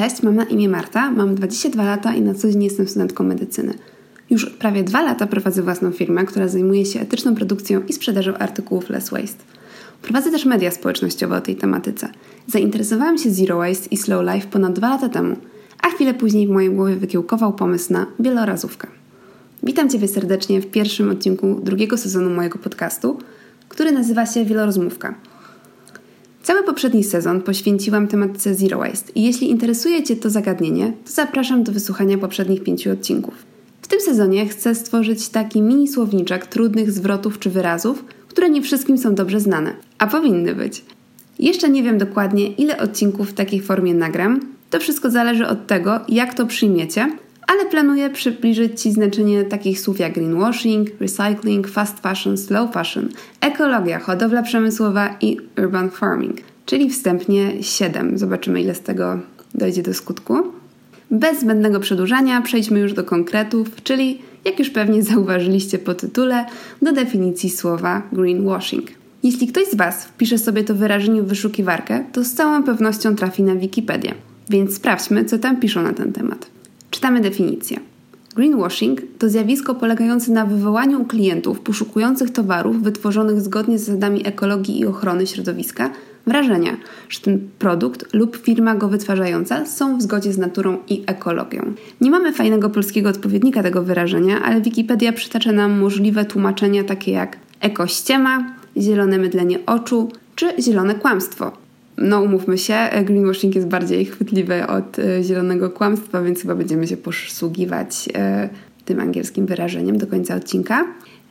Cześć, mam na imię Marta, mam 22 lata i na co dzień jestem studentką medycyny. Już prawie dwa lata prowadzę własną firmę, która zajmuje się etyczną produkcją i sprzedażą artykułów Less Waste. Prowadzę też media społecznościowe o tej tematyce. Zainteresowałam się Zero Waste i Slow Life ponad dwa lata temu, a chwilę później w mojej głowie wykiełkował pomysł na wielorazówkę. Witam Ciebie serdecznie w pierwszym odcinku drugiego sezonu mojego podcastu, który nazywa się Wielorozmówka – Cały poprzedni sezon poświęciłam tematyce Zero Waste i jeśli interesuje Cię to zagadnienie, to zapraszam do wysłuchania poprzednich pięciu odcinków. W tym sezonie chcę stworzyć taki mini słowniczek trudnych zwrotów czy wyrazów, które nie wszystkim są dobrze znane, a powinny być. Jeszcze nie wiem dokładnie, ile odcinków w takiej formie nagram. To wszystko zależy od tego, jak to przyjmiecie, ale planuję przybliżyć Ci znaczenie takich słów jak greenwashing, recycling, fast fashion, slow fashion, ekologia, hodowla przemysłowa i urban farming, czyli wstępnie 7. Zobaczymy, ile z tego dojdzie do skutku. Bez zbędnego przedłużania przejdźmy już do konkretów, czyli jak już pewnie zauważyliście po tytule, do definicji słowa greenwashing. Jeśli ktoś z Was wpisze sobie to wyrażenie w wyszukiwarkę, to z całą pewnością trafi na Wikipedię. Więc sprawdźmy, co tam piszą na ten temat. Czytamy definicję. Greenwashing to zjawisko polegające na wywołaniu u klientów poszukujących towarów wytworzonych zgodnie z zasadami ekologii i ochrony środowiska wrażenia, że ten produkt lub firma go wytwarzająca są w zgodzie z naturą i ekologią. Nie mamy fajnego polskiego odpowiednika tego wyrażenia, ale Wikipedia przytacza nam możliwe tłumaczenia takie jak ekościema, zielone mydlenie oczu czy zielone kłamstwo no umówmy się, greenwashing jest bardziej chwytliwy od e, zielonego kłamstwa, więc chyba będziemy się posługiwać e, tym angielskim wyrażeniem do końca odcinka.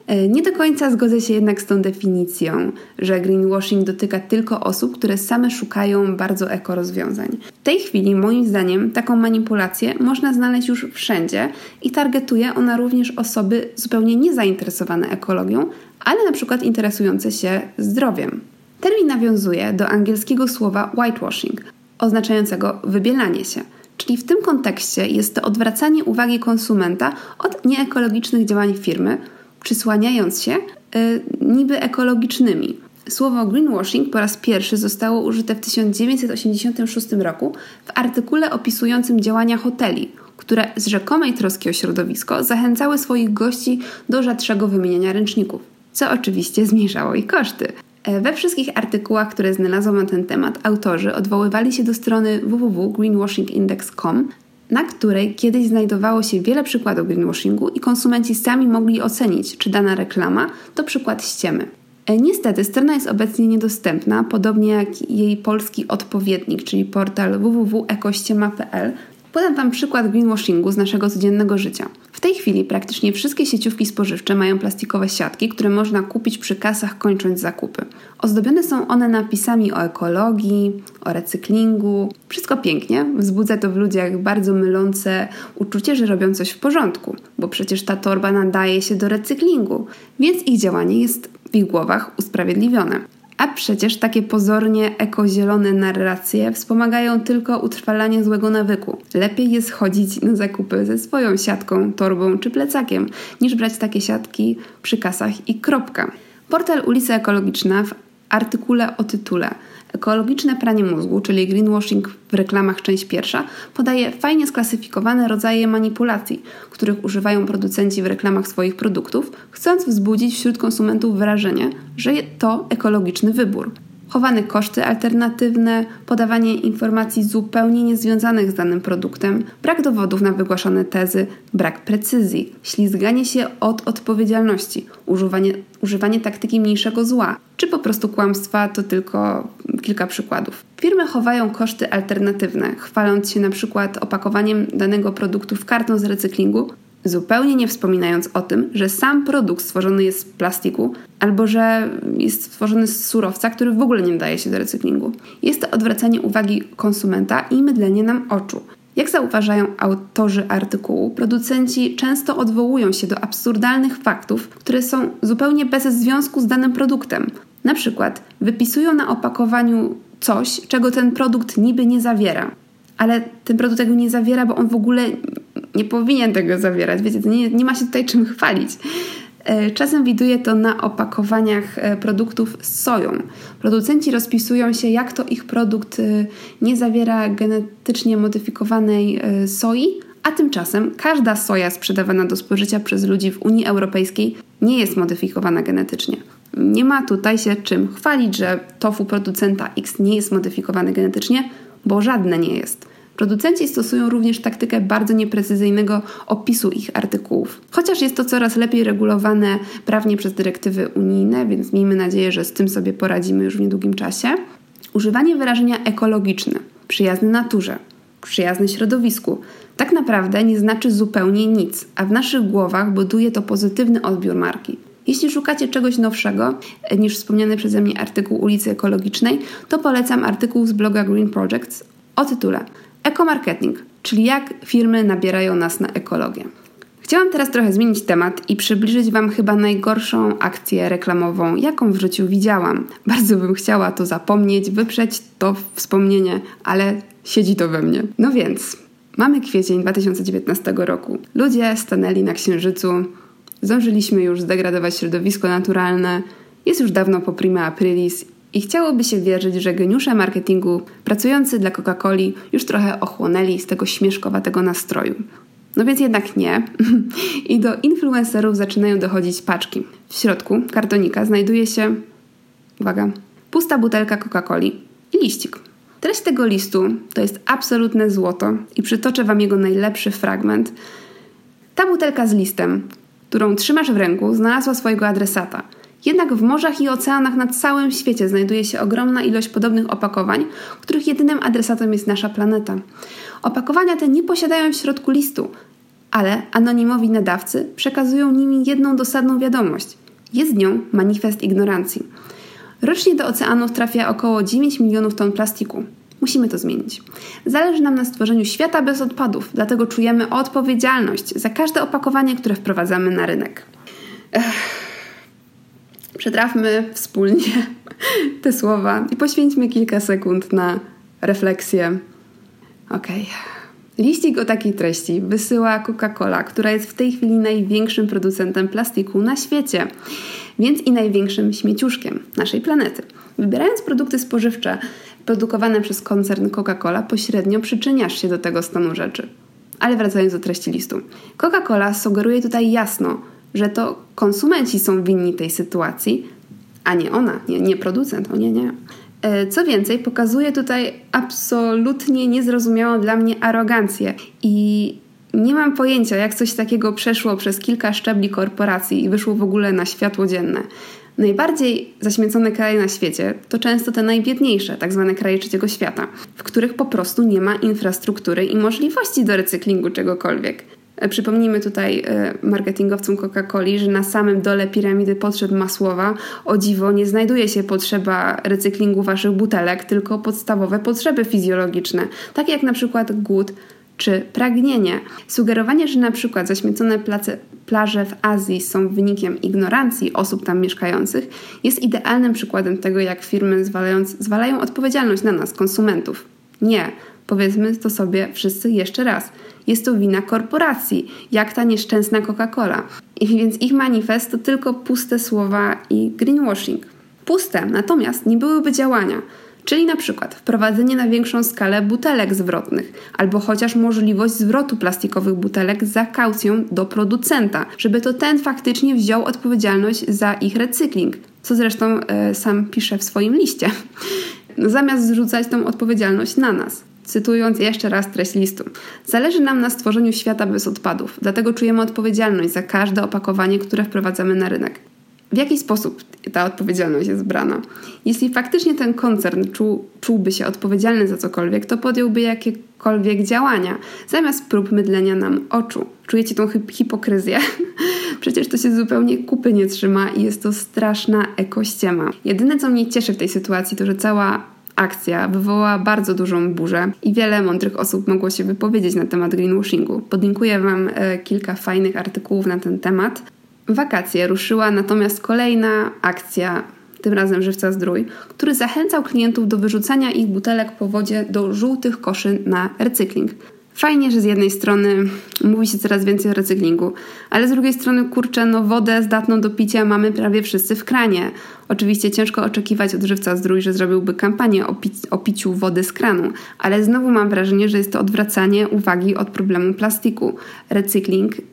E, nie do końca zgodzę się jednak z tą definicją, że greenwashing dotyka tylko osób, które same szukają bardzo eko rozwiązań. W tej chwili, moim zdaniem, taką manipulację można znaleźć już wszędzie i targetuje ona również osoby zupełnie niezainteresowane ekologią, ale na przykład interesujące się zdrowiem. Termin nawiązuje do angielskiego słowa whitewashing, oznaczającego wybielanie się. Czyli w tym kontekście jest to odwracanie uwagi konsumenta od nieekologicznych działań firmy, przysłaniając się yy, niby ekologicznymi. Słowo greenwashing po raz pierwszy zostało użyte w 1986 roku w artykule opisującym działania hoteli, które z rzekomej troski o środowisko zachęcały swoich gości do rzadszego wymieniania ręczników, co oczywiście zmniejszało ich koszty. E, we wszystkich artykułach, które znalazłam na ten temat, autorzy odwoływali się do strony www.greenwashingindex.com, na której kiedyś znajdowało się wiele przykładów greenwashingu i konsumenci sami mogli ocenić, czy dana reklama to przykład ściemy. E, niestety strona jest obecnie niedostępna, podobnie jak jej polski odpowiednik, czyli portal www.ekościema.pl. Podam Wam przykład greenwashingu z naszego codziennego życia tej chwili praktycznie wszystkie sieciówki spożywcze mają plastikowe siatki, które można kupić przy kasach kończąc zakupy. Ozdobione są one napisami o ekologii, o recyklingu. Wszystko pięknie, wzbudza to w ludziach bardzo mylące uczucie, że robią coś w porządku, bo przecież ta torba nadaje się do recyklingu, więc ich działanie jest w ich głowach usprawiedliwione. A przecież takie pozornie ekozielone narracje wspomagają tylko utrwalanie złego nawyku. Lepiej jest chodzić na zakupy ze swoją siatką, torbą czy plecakiem, niż brać takie siatki przy kasach i kropka. Portal Ulica Ekologiczna w artykule o tytule. Ekologiczne pranie mózgu, czyli greenwashing w reklamach część pierwsza, podaje fajnie sklasyfikowane rodzaje manipulacji, których używają producenci w reklamach swoich produktów, chcąc wzbudzić wśród konsumentów wrażenie, że to ekologiczny wybór chowane koszty alternatywne, podawanie informacji zupełnie niezwiązanych z danym produktem, brak dowodów na wygłaszane tezy, brak precyzji, ślizganie się od odpowiedzialności, używanie, używanie taktyki mniejszego zła, czy po prostu kłamstwa to tylko kilka przykładów. Firmy chowają koszty alternatywne, chwaląc się na przykład opakowaniem danego produktu w karton z recyklingu, zupełnie nie wspominając o tym, że sam produkt stworzony jest z plastiku albo że jest stworzony z surowca, który w ogóle nie nadaje się do recyklingu. Jest to odwracanie uwagi konsumenta i mydlenie nam oczu. Jak zauważają autorzy artykułu, producenci często odwołują się do absurdalnych faktów, które są zupełnie bez związku z danym produktem. Na przykład wypisują na opakowaniu coś, czego ten produkt niby nie zawiera, ale ten produkt tego nie zawiera, bo on w ogóle nie powinien tego zawierać. Wiecie, nie, nie ma się tutaj czym chwalić. E, czasem widuje to na opakowaniach e, produktów z soją. Producenci rozpisują się, jak to ich produkt e, nie zawiera genetycznie modyfikowanej soi, a tymczasem każda soja sprzedawana do spożycia przez ludzi w Unii Europejskiej nie jest modyfikowana genetycznie. Nie ma tutaj się czym chwalić, że tofu producenta X nie jest modyfikowane genetycznie, bo żadne nie jest. Producenci stosują również taktykę bardzo nieprecyzyjnego opisu ich artykułów. Chociaż jest to coraz lepiej regulowane prawnie przez dyrektywy unijne, więc miejmy nadzieję, że z tym sobie poradzimy już w niedługim czasie. Używanie wyrażenia ekologiczne, przyjazny naturze, przyjazny środowisku tak naprawdę nie znaczy zupełnie nic, a w naszych głowach buduje to pozytywny odbiór marki. Jeśli szukacie czegoś nowszego e, niż wspomniany przeze mnie artykuł ulicy Ekologicznej, to polecam artykuł z bloga Green Projects o tytule Ekomarketing, czyli jak firmy nabierają nas na ekologię. Chciałam teraz trochę zmienić temat i przybliżyć Wam chyba najgorszą akcję reklamową, jaką w życiu widziałam. Bardzo bym chciała to zapomnieć, wyprzeć to wspomnienie, ale siedzi to we mnie. No więc, mamy kwiecień 2019 roku. Ludzie stanęli na księżycu, zdążyliśmy już zdegradować środowisko naturalne, jest już dawno po prima aprilis i chciałoby się wierzyć, że geniusze marketingu pracujący dla Coca-Coli już trochę ochłonęli z tego śmieszkowatego nastroju. No więc jednak nie. I do influencerów zaczynają dochodzić paczki. W środku kartonika znajduje się, uwaga, pusta butelka Coca-Coli i liścik. Treść tego listu to jest absolutne złoto i przytoczę Wam jego najlepszy fragment. Ta butelka z listem, którą trzymasz w ręku, znalazła swojego adresata – jednak w morzach i oceanach na całym świecie znajduje się ogromna ilość podobnych opakowań, których jedynym adresatem jest nasza planeta. Opakowania te nie posiadają w środku listu, ale anonimowi nadawcy przekazują nimi jedną dosadną wiadomość. Jest nią manifest ignorancji. Rocznie do oceanów trafia około 9 milionów ton plastiku. Musimy to zmienić. Zależy nam na stworzeniu świata bez odpadów, dlatego czujemy odpowiedzialność za każde opakowanie, które wprowadzamy na rynek. Ech. Przetrawmy wspólnie te słowa i poświęćmy kilka sekund na refleksję. Ok. Liścik o takiej treści wysyła Coca-Cola, która jest w tej chwili największym producentem plastiku na świecie, więc i największym śmieciuszkiem naszej planety. Wybierając produkty spożywcze produkowane przez koncern Coca-Cola, pośrednio przyczyniasz się do tego stanu rzeczy. Ale wracając do treści listu. Coca-Cola sugeruje tutaj jasno, że to konsumenci są winni tej sytuacji, a nie ona, nie, nie producent, o nie, nie. E, co więcej, pokazuje tutaj absolutnie niezrozumiałą dla mnie arogancję i nie mam pojęcia, jak coś takiego przeszło przez kilka szczebli korporacji i wyszło w ogóle na światło dzienne. Najbardziej zaśmiecone kraje na świecie to często te najbiedniejsze, tak zwane kraje trzeciego świata, w których po prostu nie ma infrastruktury i możliwości do recyklingu czegokolwiek. E, przypomnijmy tutaj e, marketingowcom Coca-Coli, że na samym dole piramidy potrzeb masłowa o dziwo nie znajduje się potrzeba recyklingu waszych butelek, tylko podstawowe potrzeby fizjologiczne, takie jak na przykład głód czy pragnienie. Sugerowanie, że na przykład zaśmiecone place, plaże w Azji są wynikiem ignorancji osób tam mieszkających, jest idealnym przykładem tego, jak firmy zwalają odpowiedzialność na nas, konsumentów. Nie, powiedzmy to sobie wszyscy jeszcze raz – jest to wina korporacji, jak ta nieszczęsna Coca-Cola. I więc ich manifest to tylko puste słowa i greenwashing. Puste, natomiast nie byłyby działania. Czyli na przykład wprowadzenie na większą skalę butelek zwrotnych, albo chociaż możliwość zwrotu plastikowych butelek za kaucją do producenta, żeby to ten faktycznie wziął odpowiedzialność za ich recykling, co zresztą e, sam pisze w swoim liście. Zamiast zrzucać tą odpowiedzialność na nas. Cytując jeszcze raz treść listu. Zależy nam na stworzeniu świata bez odpadów, dlatego czujemy odpowiedzialność za każde opakowanie, które wprowadzamy na rynek. W jaki sposób ta odpowiedzialność jest brana? Jeśli faktycznie ten koncern czuł, czułby się odpowiedzialny za cokolwiek, to podjąłby jakiekolwiek działania, zamiast prób mydlenia nam oczu. Czujecie tą hipokryzję? Przecież to się zupełnie kupy nie trzyma i jest to straszna ekościema. Jedyne, co mnie cieszy w tej sytuacji, to że cała akcja wywołała bardzo dużą burzę i wiele mądrych osób mogło się wypowiedzieć na temat greenwashingu. Podlinkuję Wam e, kilka fajnych artykułów na ten temat. Wakacje ruszyła natomiast kolejna akcja, tym razem Żywca Zdrój, który zachęcał klientów do wyrzucania ich butelek po wodzie do żółtych koszy na recykling. Fajnie, że z jednej strony mówi się coraz więcej o recyklingu, ale z drugiej strony, kurczę, no wodę zdatną do picia mamy prawie wszyscy w kranie. Oczywiście ciężko oczekiwać od żywca zdrój, że zrobiłby kampanię o, o piciu wody z kranu, ale znowu mam wrażenie, że jest to odwracanie uwagi od problemu plastiku. Recykling yy,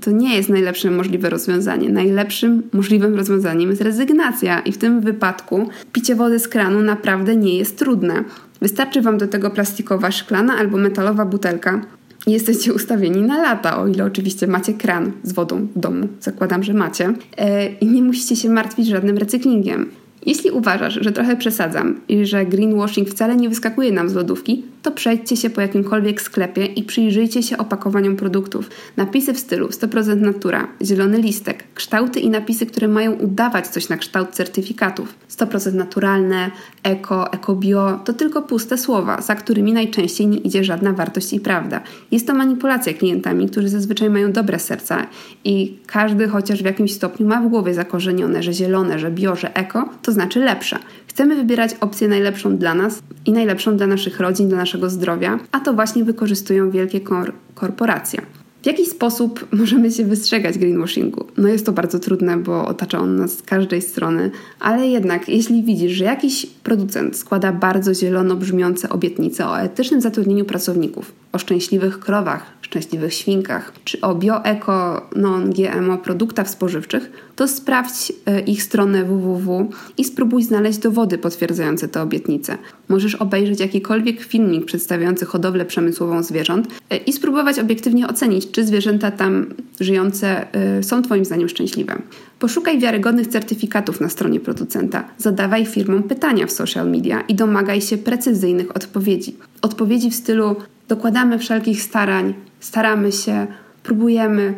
to nie jest najlepsze możliwe rozwiązanie. Najlepszym możliwym rozwiązaniem jest rezygnacja i w tym wypadku picie wody z kranu naprawdę nie jest trudne. Wystarczy Wam do tego plastikowa szklana albo metalowa butelka jesteście ustawieni na lata, o ile oczywiście macie kran z wodą w domu. Zakładam, że macie. E, I nie musicie się martwić żadnym recyklingiem. Jeśli uważasz, że trochę przesadzam i że greenwashing wcale nie wyskakuje nam z lodówki, to przejdźcie się po jakimkolwiek sklepie i przyjrzyjcie się opakowaniom produktów. Napisy w stylu 100% natura, zielony listek, kształty i napisy, które mają udawać coś na kształt certyfikatów. 100% naturalne, eko, ekobio to tylko puste słowa, za którymi najczęściej nie idzie żadna wartość i prawda. Jest to manipulacja klientami, którzy zazwyczaj mają dobre serca i każdy chociaż w jakimś stopniu ma w głowie zakorzenione, że zielone, że bio, że eko to znaczy lepsze. Chcemy wybierać opcję najlepszą dla nas i najlepszą dla naszych rodzin, dla naszego zdrowia, a to właśnie wykorzystują wielkie kor korporacje. W jaki sposób możemy się wystrzegać greenwashingu? No jest to bardzo trudne, bo otacza on nas z każdej strony, ale jednak jeśli widzisz, że jakiś producent składa bardzo zielono brzmiące obietnice o etycznym zatrudnieniu pracowników, o szczęśliwych krowach, szczęśliwych świnkach, czy o bio-eko, non-GMO produktach spożywczych, to sprawdź e, ich stronę www i spróbuj znaleźć dowody potwierdzające te obietnice. Możesz obejrzeć jakikolwiek filmik przedstawiający hodowlę przemysłową zwierząt e, i spróbować obiektywnie ocenić, czy zwierzęta tam żyjące e, są Twoim zdaniem szczęśliwe. Poszukaj wiarygodnych certyfikatów na stronie producenta, zadawaj firmom pytania w social media i domagaj się precyzyjnych odpowiedzi. Odpowiedzi w stylu dokładamy wszelkich starań, staramy się, próbujemy.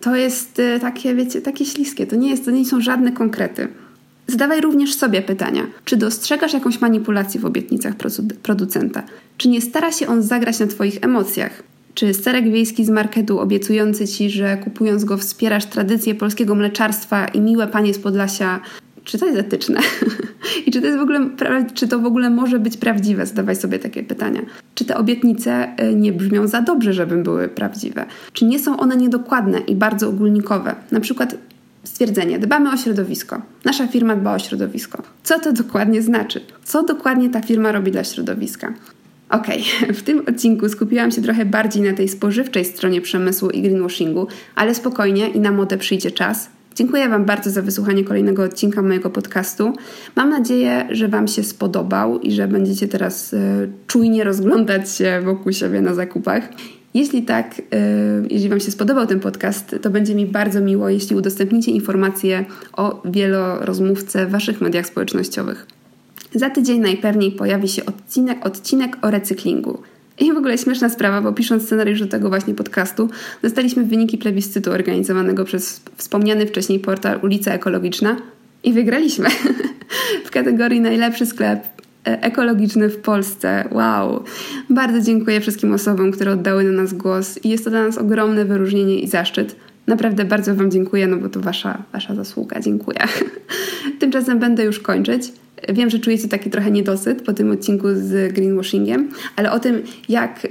To jest y, takie, wiecie, takie śliskie. To nie, jest, to nie są żadne konkrety. Zadawaj również sobie pytania, czy dostrzegasz jakąś manipulację w obietnicach producenta? Czy nie stara się on zagrać na Twoich emocjach? Czy serek wiejski z marketu obiecujący Ci, że kupując go wspierasz tradycję polskiego mleczarstwa i miłe panie z Podlasia czy to jest etyczne? I czy to jest w ogóle, czy to w ogóle może być prawdziwe? Zadawaj sobie takie pytania. Czy te obietnice y, nie brzmią za dobrze, żeby były prawdziwe? Czy nie są one niedokładne i bardzo ogólnikowe? Na przykład stwierdzenie: dbamy o środowisko. Nasza firma dba o środowisko. Co to dokładnie znaczy? Co dokładnie ta firma robi dla środowiska? Okay. w tym odcinku skupiłam się trochę bardziej na tej spożywczej stronie przemysłu i greenwashingu, ale spokojnie i na modę przyjdzie czas. Dziękuję Wam bardzo za wysłuchanie kolejnego odcinka mojego podcastu. Mam nadzieję, że Wam się spodobał i że będziecie teraz y, czujnie rozglądać się wokół siebie na zakupach. Jeśli tak, y, jeśli Wam się spodobał ten podcast, to będzie mi bardzo miło, jeśli udostępnicie informacje o wielorozmówce w Waszych mediach społecznościowych. Za tydzień najpewniej pojawi się odcinek, odcinek o recyklingu. I w ogóle śmieszna sprawa, bo pisząc scenariusz do tego właśnie podcastu, dostaliśmy wyniki plebiscytu organizowanego przez wspomniany wcześniej portal Ulica Ekologiczna i wygraliśmy w kategorii najlepszy sklep e, ekologiczny w Polsce. Wow! Bardzo dziękuję wszystkim osobom, które oddały na nas głos i jest to dla nas ogromne wyróżnienie i zaszczyt. Naprawdę bardzo Wam dziękuję, no bo to Wasza, wasza zasługa. Dziękuję. Tymczasem będę już kończyć. Wiem, że czujecie taki trochę niedosyt po tym odcinku z greenwashingiem, ale o tym, jak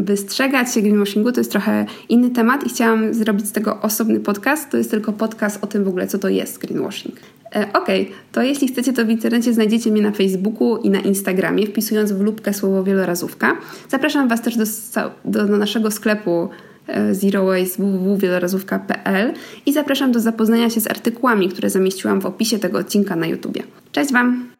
wystrzegać się greenwashingu, to jest trochę inny temat i chciałam zrobić z tego osobny podcast. To jest tylko podcast o tym w ogóle, co to jest greenwashing. E, ok, to jeśli chcecie, to w internecie znajdziecie mnie na Facebooku i na Instagramie, wpisując w lubkę słowo wielorazówka. Zapraszam Was też do, do, naszego sklepu Zero Waste www.wielorazówka.pl i zapraszam do zapoznania się z artykułami, które zamieściłam w opisie tego odcinka na YouTubie. Cześć Wam!